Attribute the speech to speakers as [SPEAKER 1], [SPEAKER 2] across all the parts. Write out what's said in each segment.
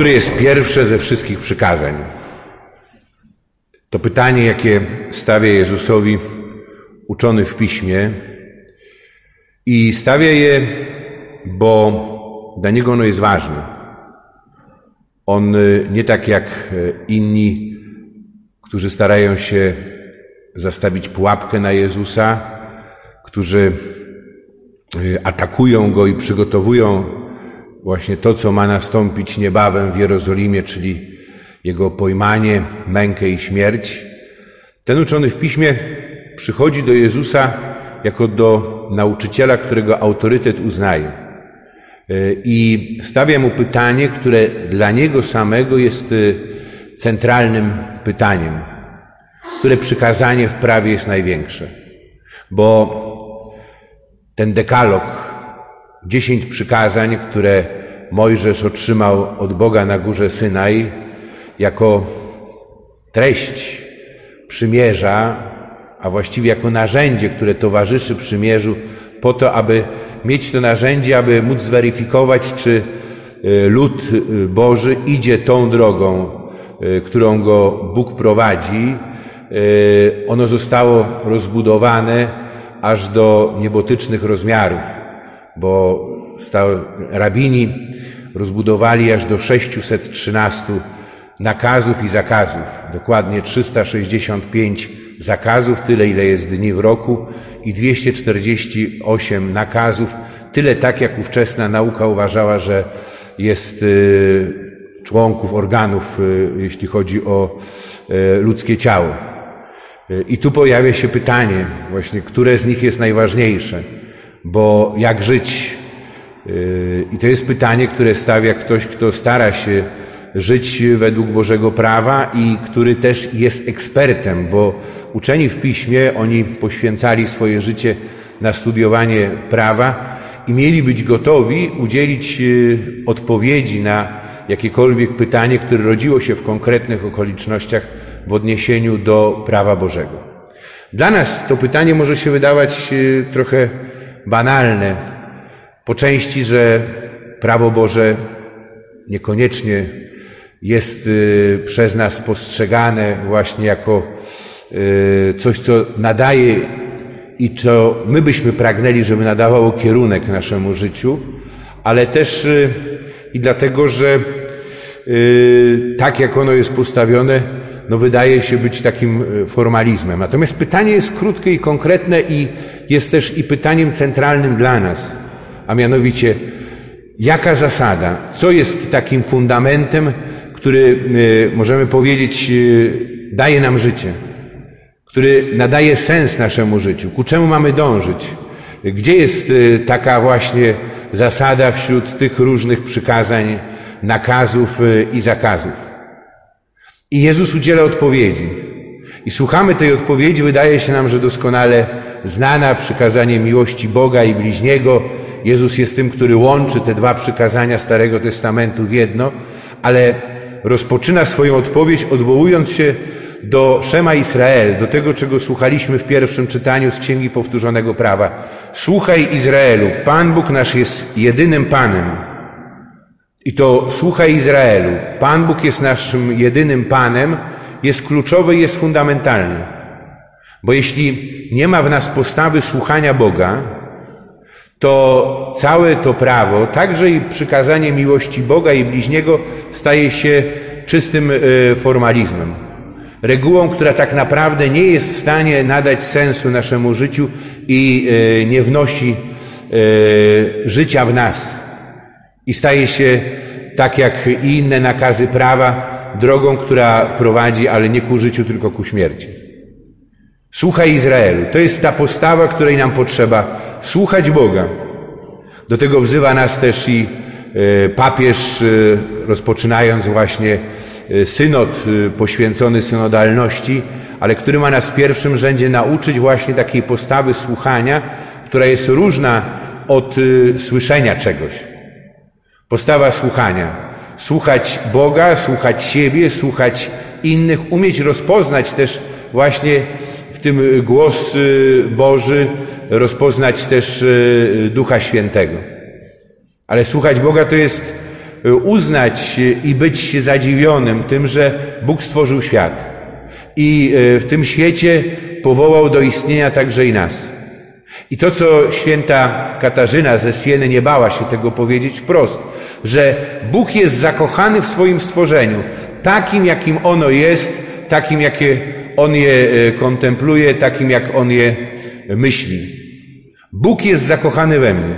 [SPEAKER 1] które jest pierwsze ze wszystkich przykazań? To pytanie, jakie stawia Jezusowi uczony w piśmie i stawia je, bo dla niego ono jest ważne. On y, nie tak jak y, inni, którzy starają się zastawić pułapkę na Jezusa, którzy y, atakują go i przygotowują właśnie to, co ma nastąpić niebawem w Jerozolimie, czyli jego pojmanie, mękę i śmierć. Ten uczony w piśmie przychodzi do Jezusa jako do nauczyciela, którego autorytet uznaje. I stawia mu pytanie, które dla niego samego jest centralnym pytaniem. Które przykazanie w prawie jest największe? Bo ten dekalog, dziesięć przykazań, które Mojżesz otrzymał od Boga na górze Synaj, jako treść przymierza, a właściwie jako narzędzie, które towarzyszy przymierzu, po to, aby mieć to narzędzie, aby móc zweryfikować, czy y, lud y, Boży idzie tą drogą, y, którą go Bóg prowadzi. Ono zostało rozbudowane aż do niebotycznych rozmiarów, bo rabini rozbudowali aż do 613 nakazów i zakazów, dokładnie 365 zakazów, tyle ile jest dni w roku i 248 nakazów, tyle tak jak ówczesna nauka uważała, że jest y, członków, organów, y, jeśli chodzi o y, ludzkie ciało. I tu pojawia się pytanie, właśnie, które z nich jest najważniejsze, bo jak żyć? I to jest pytanie, które stawia ktoś, kto stara się żyć według Bożego prawa i który też jest ekspertem, bo uczeni w piśmie, oni poświęcali swoje życie na studiowanie prawa i mieli być gotowi udzielić y, odpowiedzi na jakiekolwiek pytanie, które rodziło się w konkretnych okolicznościach w odniesieniu do prawa Bożego. Dla nas to pytanie może się wydawać y, trochę banalne, po części, że prawo Boże niekoniecznie jest y, przez nas postrzegane właśnie jako y, coś, co nadaje i co my byśmy pragnęli, żeby nadawało kierunek naszemu życiu, ale też y, i dlatego, że tak jak ono jest postawione, no wydaje się być takim formalizmem. Natomiast pytanie jest krótkie i konkretne i jest też i pytaniem centralnym dla nas, a mianowicie, jaka zasada, co jest takim fundamentem, który e, możemy powiedzieć e, daje nam życie, który nadaje sens naszemu życiu. Ku czemu mamy dążyć? Gdzie jest e, taka właśnie zasada wśród tych różnych przykazań, nakazów i zakazów? I Jezus udziela odpowiedzi. I słuchamy tej odpowiedzi, wydaje się nam, że doskonale znana przykazanie miłości Boga i bliźniego. Jezus jest tym, który łączy te dwa przykazania Starego Testamentu w jedno, ale rozpoczyna swoją odpowiedź odwołując się do Szema Izrael, do tego, czego słuchaliśmy w pierwszym czytaniu z Księgi Powtórzonego Prawa. Słuchaj Izraelu, Pan Bóg nasz jest jedynym Panem. I to słuchaj Izraelu, Pan Bóg jest naszym jedynym Panem, jest kluczowy i jest fundamentalny. Bo jeśli nie ma w nas postawy słuchania Boga, to całe to prawo, także i przykazanie miłości Boga i bliźniego staje się czystym e, formalizmem. Regułą, która tak naprawdę nie jest w stanie nadać sensu naszemu życiu i e, nie wnosi e, życia w nas. I staje się, tak jak i inne nakazy prawa, drogą, która prowadzi, ale nie ku życiu, tylko ku śmierci. Słuchaj Izraelu. To jest ta postawa, której nam potrzeba. Słuchać Boga. Do tego wzywa nas też i e, papież, e, rozpoczynając właśnie e, synod poświęcony synodalności, ale który ma nas w pierwszym rzędzie nauczyć właśnie takiej postawy słuchania, która jest różna od słyszenia czegoś. Postawa słuchania. Słuchać Boga, słuchać siebie, słuchać innych, umieć rozpoznać też właśnie w tym głos Boży, rozpoznać też Ducha Świętego. Ale słuchać Boga to jest uznać i być zadziwionym tym, że Bóg stworzył świat i w tym świecie powołał do istnienia także i nas. I to, co święta Katarzyna ze Sieny nie bała się tego powiedzieć wprost, że Bóg jest zakochany w swoim stworzeniu, takim, jakim ono jest, takim, jakie On je e, kontempluje, takim, jak On je myśli. Bóg jest zakochany we mnie.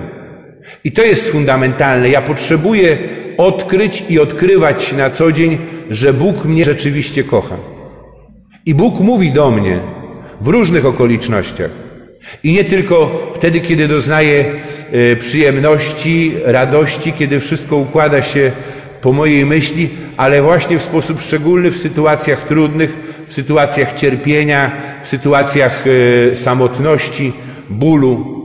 [SPEAKER 1] I to jest fundamentalne. Ja potrzebuję odkryć i odkrywać na co dzień, że Bóg mnie rzeczywiście kocha. I Bóg mówi do mnie w różnych okolicznościach. I nie tylko wtedy, kiedy doznaję e, przyjemności, radości, kiedy wszystko układa się po mojej myśli, ale właśnie w sposób szczególny w sytuacjach trudnych, w sytuacjach cierpienia, w sytuacjach e, samotności, bólu.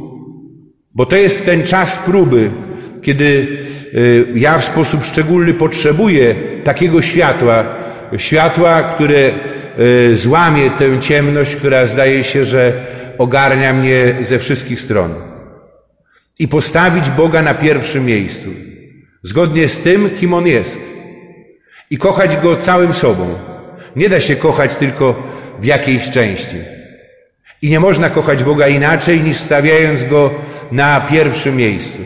[SPEAKER 1] Bo to jest ten czas próby, kiedy e, ja w sposób szczególny potrzebuję takiego światła, światła, które złamie tę ciemność, która zdaje się, że ogarnia mnie ze wszystkich stron. I postawić Boga na pierwszym miejscu, zgodnie z tym, kim On jest. I kochać Go całym sobą. Nie da się kochać tylko w jakiejś części. I nie można kochać Boga inaczej niż stawiając Go na pierwszym miejscu.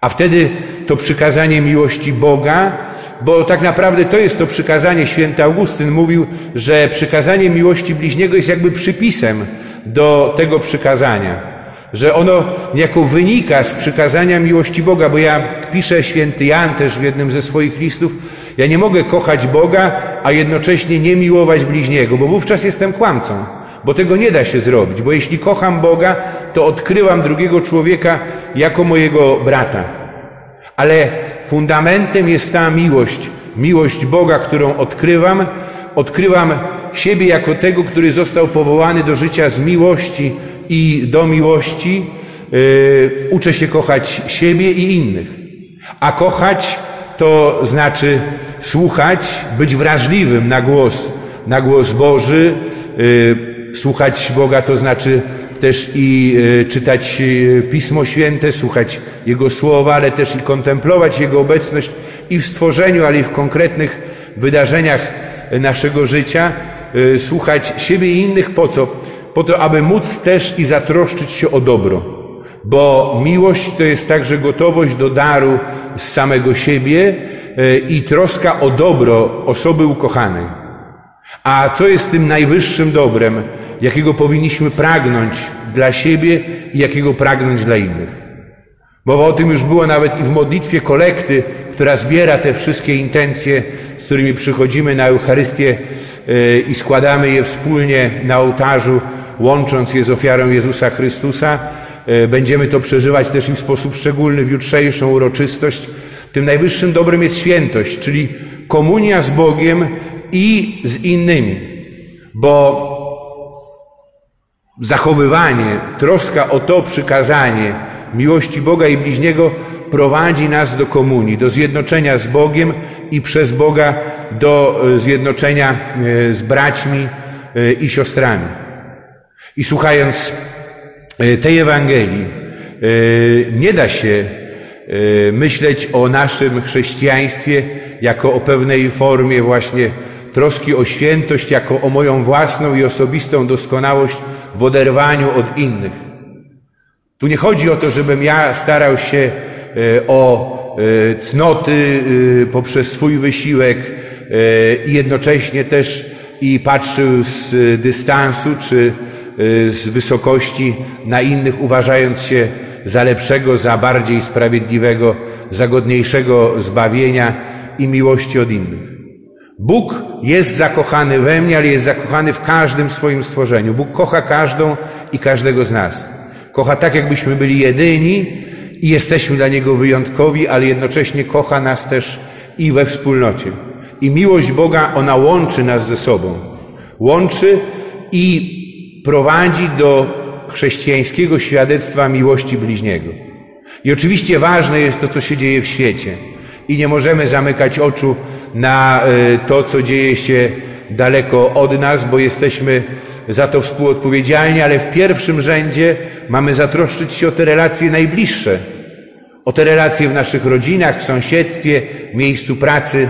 [SPEAKER 1] A wtedy to przykazanie miłości Boga, bo tak naprawdę to jest to przykazanie, święty Augustyn mówił, że przykazanie miłości bliźniego jest jakby przypisem do tego przykazania. Że ono niejako wynika z przykazania miłości Boga, bo ja piszę święty Jan też w jednym ze swoich listów, ja nie mogę kochać Boga, a jednocześnie nie miłować bliźniego, bo wówczas jestem kłamcą, bo tego nie da się zrobić, bo jeśli kocham Boga, to odkrywam drugiego człowieka jako mojego brata. Ale fundamentem jest ta miłość, miłość Boga, którą odkrywam, odkrywam siebie jako tego, który został powołany do życia z miłości i do miłości, yy, uczę się kochać siebie i innych. A kochać to znaczy słuchać, być wrażliwym na głos, na głos Boży. Yy, słuchać Boga to znaczy też i yy, czytać Pismo Święte, słuchać Jego słowa, ale też i kontemplować Jego obecność i w stworzeniu, ale i w konkretnych wydarzeniach naszego życia, y, słuchać siebie i innych po co? Po to, aby móc też i zatroszczyć się o dobro. Bo miłość to jest także gotowość do daru z samego siebie y, i troska o dobro osoby ukochanej. A co jest tym najwyższym dobrem, jakiego powinniśmy pragnąć dla siebie i jakiego pragnąć dla innych? Mowa o tym już było nawet i w modlitwie kolekty, która zbiera te wszystkie intencje, z którymi przychodzimy na Eucharystię e, i składamy je wspólnie na ołtarzu, łącząc je z ofiarą Jezusa Chrystusa. E, będziemy to przeżywać też i w sposób szczególny w jutrzejszą uroczystość. Tym najwyższym dobrem jest świętość, czyli komunia z Bogiem i z innymi. Bo zachowywanie, troska o to przykazanie miłości Boga i bliźniego prowadzi nas do komunii, do zjednoczenia z Bogiem i przez Boga do e, zjednoczenia e, z braćmi e, i siostrami. I słuchając tej Ewangelii, nie da się myśleć o naszym chrześcijaństwie jako o pewnej formie właśnie troski o świętość, jako o moją własną i osobistą doskonałość w oderwaniu od innych. Tu nie chodzi o to, żebym ja starał się e, o e, cnoty e, poprzez swój wysiłek i jednocześnie też i patrzył z dystansu czy z wysokości na innych, uważając się za lepszego, za bardziej sprawiedliwego, za godniejszego zbawienia i miłości od innych. Bóg jest zakochany we mnie, ale jest zakochany w każdym swoim stworzeniu. Bóg kocha każdą i każdego z nas. Kocha tak, jakbyśmy byli jedyni i jesteśmy dla Niego wyjątkowi, ale jednocześnie kocha nas też i we wspólnocie. I miłość Boga, ona łączy nas ze sobą. Łączy i prowadzi do chrześcijańskiego świadectwa miłości bliźniego. I oczywiście ważne jest to, co się dzieje w świecie. I nie możemy zamykać oczu na e, to, co dzieje się daleko od nas, bo jesteśmy za to współodpowiedzialni, ale w pierwszym rzędzie mamy zatroszczyć się o te relacje najbliższe, o te relacje w naszych rodzinach, w sąsiedztwie, miejscu pracy.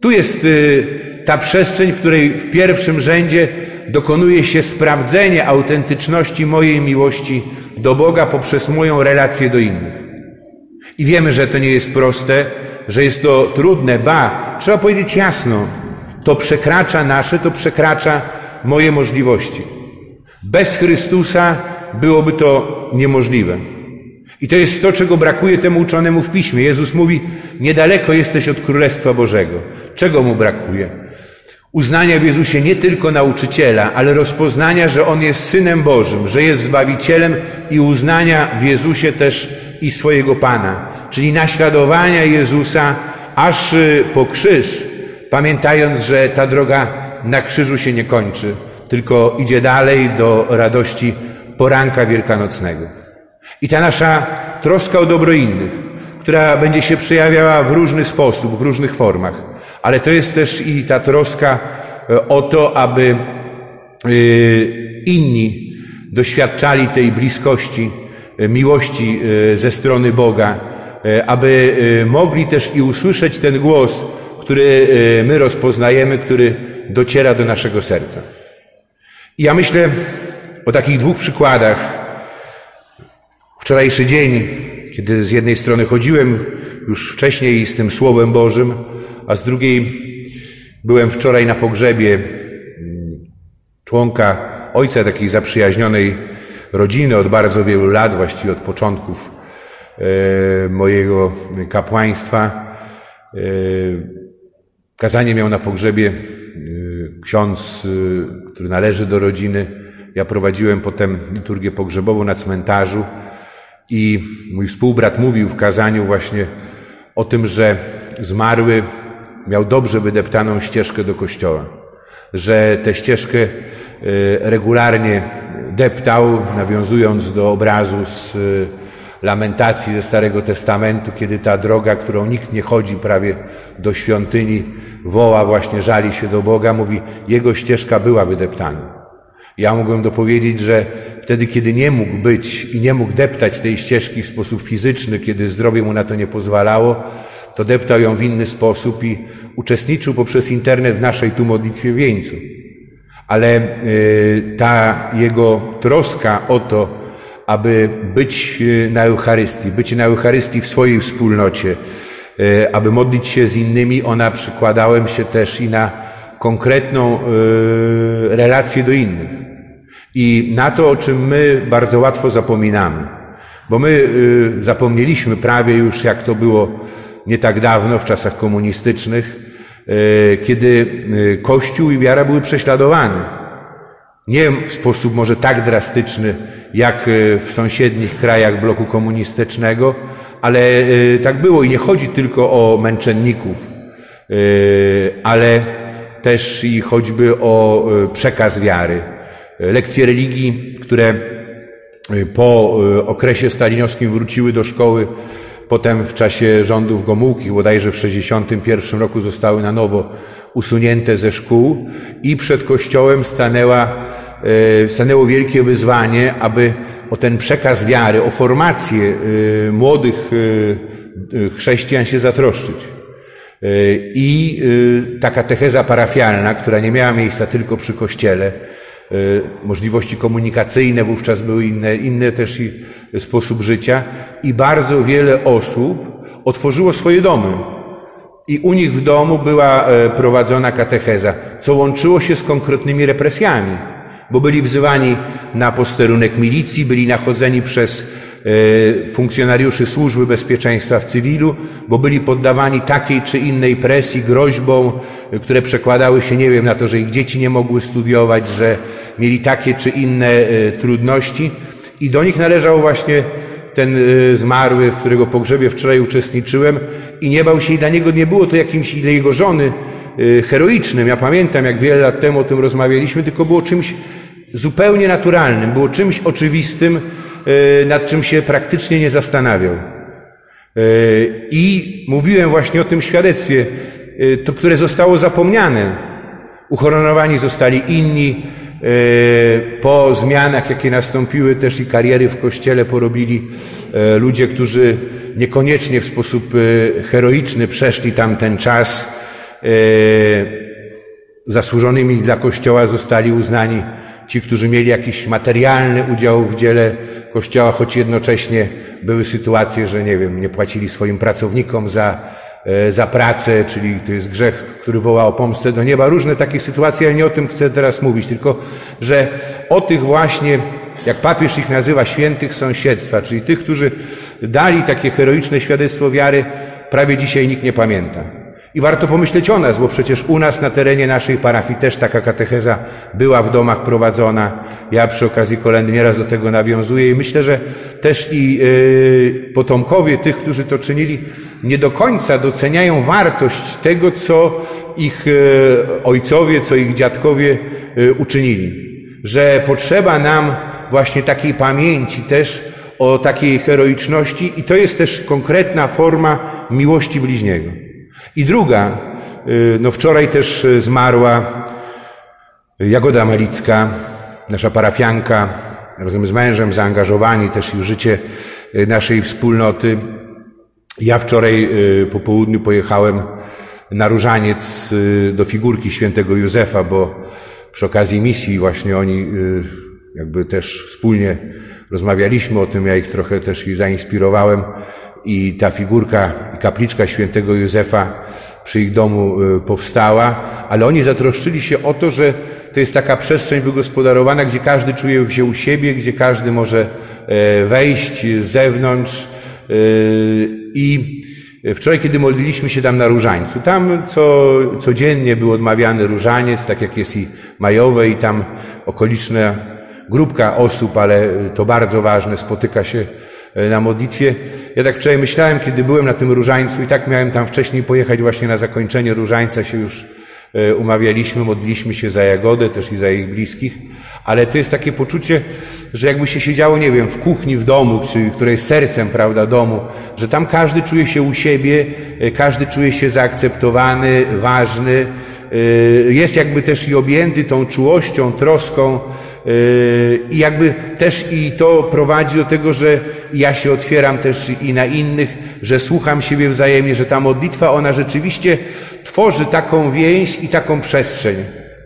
[SPEAKER 1] Tu jest y, ta przestrzeń, w której w pierwszym rzędzie dokonuje się sprawdzenie autentyczności mojej miłości do Boga poprzez moją relację do innych. I wiemy, że to nie jest proste, że jest to trudne, ba, trzeba powiedzieć jasno, to przekracza nasze, to przekracza moje możliwości. Bez Chrystusa byłoby to niemożliwe. I to jest to, czego brakuje temu uczonemu w piśmie. Jezus mówi: Niedaleko jesteś od Królestwa Bożego. Czego mu brakuje? Uznania w Jezusie nie tylko nauczyciela, ale rozpoznania, że On jest Synem Bożym, że jest Zbawicielem i uznania w Jezusie też i swojego Pana, czyli naśladowania Jezusa aż po krzyż, pamiętając, że ta droga na krzyżu się nie kończy, tylko idzie dalej do radości poranka wielkanocnego. I ta nasza troska o dobro innych, która będzie się przejawiała w różny sposób, w różnych formach, ale to jest też i ta troska e, o to, aby e, inni doświadczali tej bliskości, e, miłości ze strony Boga, aby mogli też i usłyszeć ten głos, który my rozpoznajemy, który dociera do naszego serca. I ja myślę o takich dwóch przykładach. Wczorajszy dzień, kiedy z jednej strony chodziłem już wcześniej z tym Słowem Bożym, a z drugiej byłem wczoraj na pogrzebie mm, członka ojca takiej zaprzyjaźnionej rodziny od bardzo wielu lat, właściwie od początków e, mojego kapłaństwa. Kazanie miał na pogrzebie e, ksiądz, który należy do rodziny. Ja prowadziłem potem liturgię pogrzebową na cmentarzu i mój współbrat mówił w kazaniu właśnie o tym, że zmarły miał dobrze wydeptaną ścieżkę do kościoła, że tę ścieżkę e, regularnie deptał, nawiązując do obrazu z lamentacji ze Starego Testamentu, kiedy ta droga, którą nikt nie chodzi prawie do świątyni, woła właśnie, żali się do Boga, mówi, jego ścieżka była wydeptana. Ja mogłem dopowiedzieć, że wtedy, kiedy nie mógł być i nie mógł deptać tej ścieżki w sposób fizyczny, kiedy zdrowie mu na to nie pozwalało, to deptał ją w inny sposób i uczestniczył poprzez internet w naszej tu modlitwie wieńcu. Ale y, ta jego troska o to, aby być y, na Eucharystii, być na Eucharystii w swojej wspólnocie, y, aby modlić się z innymi, ona przykładałem się też i na konkretną relację do innych. I na to, o czym my bardzo łatwo zapominamy. Bo my zapomnieliśmy prawie już, jak to było nie tak dawno, w czasach komunistycznych, e, kiedy e, Kościół i wiara były prześladowane. Nie w sposób może tak drastyczny, jak e, w sąsiednich krajach bloku komunistycznego, ale tak było i nie chodzi tylko o męczenników, ale też i choćby o przekaz wiary. Lekcje religii, które po okresie stalinowskim wróciły do szkoły Potem w czasie rządów Gomułki, bodajże w 1961 roku zostały na nowo usunięte ze szkół i przed Kościołem stanęła, e, stanęło wielkie wyzwanie, aby o ten przekaz wiary, o formację e, młodych e, chrześcijan się zatroszczyć. I ta katecheza parafialna, która nie miała miejsca tylko przy Kościele, możliwości komunikacyjne wówczas były inne, inne też i sposób życia i bardzo wiele osób otworzyło swoje domy. I u nich w domu była e, prowadzona katecheza, co łączyło się z konkretnymi represjami, bo byli wzywani na posterunek milicji, byli nachodzeni przez E, funkcjonariuszy służby bezpieczeństwa w cywilu, bo byli poddawani takiej czy innej presji, groźbą, e, które przekładały się, nie wiem, na to, że ich dzieci nie mogły studiować, że mieli takie czy inne trudności. I do nich należał właśnie ten zmarły, w którego pogrzebie wczoraj uczestniczyłem i nie bał się i dla niego nie było to jakimś, dla jego żony, heroicznym. Ja pamiętam, jak wiele lat temu o tym rozmawialiśmy, tylko było czymś zupełnie naturalnym, było czymś oczywistym, E, nad czym się praktycznie nie zastanawiał. I mówiłem właśnie o tym świadectwie, to, które zostało zapomniane. Uhonorowani zostali inni, po zmianach, jakie nastąpiły, też i kariery w Kościele porobili ludzie, którzy niekoniecznie w sposób heroiczny przeszli tam ten czas. Zasłużonymi dla Kościoła zostali uznani ci, którzy mieli jakiś materialny udział w dziele Kościoła, choć jednocześnie były sytuacje, że nie wiem, nie płacili swoim pracownikom za, e, za pracę, czyli to jest grzech, który woła o pomstę do nieba. Różne takie sytuacje, ale nie o tym chcę teraz mówić, tylko że o tych właśnie, jak papież ich nazywa, świętych sąsiedztwa, czyli tych, którzy dali takie heroiczne świadectwo wiary, prawie dzisiaj nikt nie pamięta. I warto pomyśleć o nas, bo przecież u nas na terenie naszej parafii też taka katecheza była w domach prowadzona. Ja przy okazji kolendy nieraz do tego nawiązuję i myślę, że też i yy, potomkowie tych, którzy to czynili, nie do końca doceniają wartość tego, co ich yy, ojcowie, co ich dziadkowie yy, uczynili. Że potrzeba nam właśnie takiej pamięci też o takiej heroiczności i to jest też konkretna forma miłości bliźniego. I druga, y, no wczoraj też zmarła Jagoda Malicka, nasza parafianka, razem z mężem zaangażowani też w życie naszej wspólnoty. Ja wczoraj po południu pojechałem na różaniec do figurki świętego Józefa, bo przy okazji misji właśnie oni jakby też wspólnie rozmawialiśmy o tym, ja ich trochę też ich zainspirowałem i ta figurka i kapliczka świętego Józefa przy ich domu y, powstała, ale oni zatroszczyli się o to, że to jest taka przestrzeń wygospodarowana, gdzie każdy czuje się u siebie, gdzie każdy może e, wejść z zewnątrz. E, I wczoraj, kiedy modliliśmy się tam na różańcu, tam co, codziennie był odmawiany różaniec, tak jak jest i majowe, i tam okoliczna grupka osób, ale to bardzo ważne, spotyka się E, na modlitwie. Ja tak wczoraj myślałem, kiedy byłem na tym różańcu i tak miałem tam wcześniej pojechać właśnie na zakończenie różańca się już e, umawialiśmy, modliliśmy się za Jagodę też i za ich bliskich, ale to jest takie poczucie, że jakby się siedziało, nie wiem, w kuchni w domu, czy które jest sercem, prawda, domu, że tam każdy czuje się u siebie, e, każdy czuje się zaakceptowany, ważny, jest jakby też i objęty tą czułością, troską, Yy, I jakby też i to prowadzi do tego, że ja się otwieram też i na innych, że słucham siebie wzajemnie, że ta modlitwa, ona rzeczywiście tworzy taką więź i taką przestrzeń.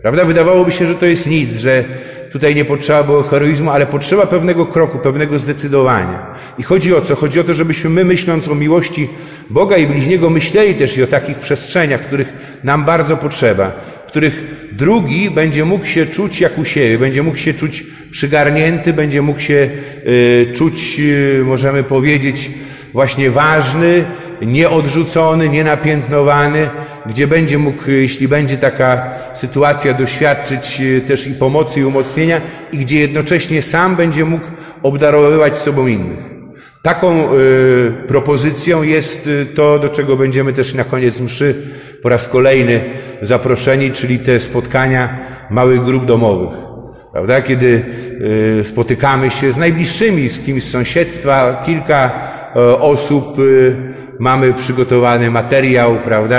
[SPEAKER 1] Prawda? Wydawałoby się, że to jest nic, że tutaj nie potrzeba było heroizmu, ale potrzeba pewnego kroku, pewnego zdecydowania. I chodzi o co? Chodzi o to, żebyśmy my, myśląc o miłości Boga i bliźniego, myśleli też i o takich przestrzeniach, których nam bardzo potrzeba których drugi będzie mógł się czuć jak u siebie, będzie mógł się czuć przygarnięty, będzie mógł się y, czuć, y, możemy powiedzieć, właśnie ważny, nieodrzucony, nienapiętnowany, gdzie będzie mógł, jeśli będzie taka sytuacja, doświadczyć y, też i pomocy i umocnienia i gdzie jednocześnie sam będzie mógł obdarowywać sobą innych. Taką y, propozycją jest to, do czego będziemy też na koniec mszy po raz kolejny zaproszeni, czyli te spotkania małych grup domowych. Prawda? Kiedy spotykamy się z najbliższymi, z kimś z sąsiedztwa, kilka osób, mamy przygotowany materiał, prawda?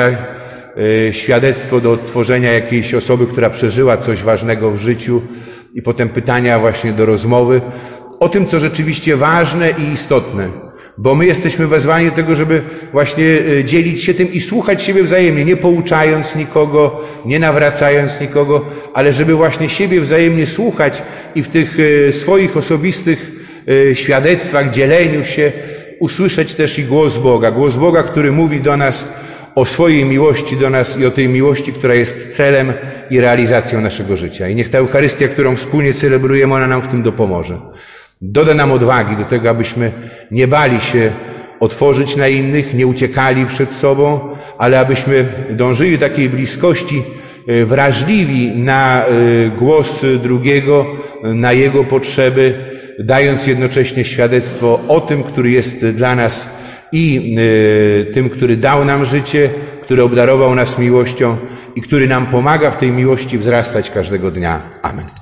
[SPEAKER 1] Świadectwo do odtworzenia jakiejś osoby, która przeżyła coś ważnego w życiu i potem pytania właśnie do rozmowy o tym, co rzeczywiście ważne i istotne. Bo my jesteśmy wezwani do tego, żeby właśnie e, dzielić się tym i słuchać siebie wzajemnie, nie pouczając nikogo, nie nawracając nikogo, ale żeby właśnie siebie wzajemnie słuchać i w tych e, swoich osobistych świadectwach, dzieleniu się, usłyszeć też i głos Boga. Głos Boga, który mówi do nas o swojej miłości do nas i o tej miłości, która jest celem i realizacją naszego życia. I niech ta Eucharystia, którą wspólnie celebrujemy, ona nam w tym dopomoże. Doda nam odwagi do tego, abyśmy nie bali się otworzyć na innych, nie uciekali przed sobą, ale abyśmy dążyli do takiej bliskości, e, wrażliwi na e, głos drugiego, na jego potrzeby, dając jednocześnie świadectwo o tym, który jest dla nas i e, tym, który dał nam życie, który obdarował nas miłością i który nam pomaga w tej miłości wzrastać każdego dnia. Amen.